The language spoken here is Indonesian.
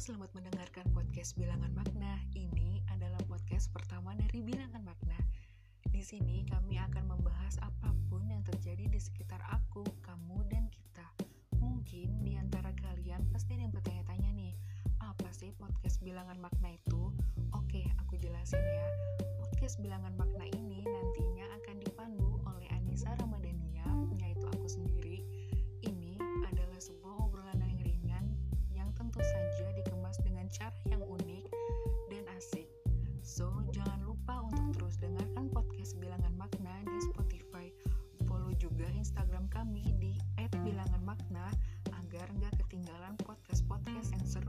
selamat mendengarkan podcast Bilangan Makna. Ini adalah podcast pertama dari Bilangan Makna. Di sini kami akan membahas apa pun yang terjadi di sekitar aku, kamu, dan kita. Mungkin di antara kalian pasti ada yang bertanya-tanya nih, apa sih podcast Bilangan Makna itu? Oke, aku jelasin ya. Podcast Bilangan Makna kami di @bilangan makna agar nggak ketinggalan podcast-podcast yang seru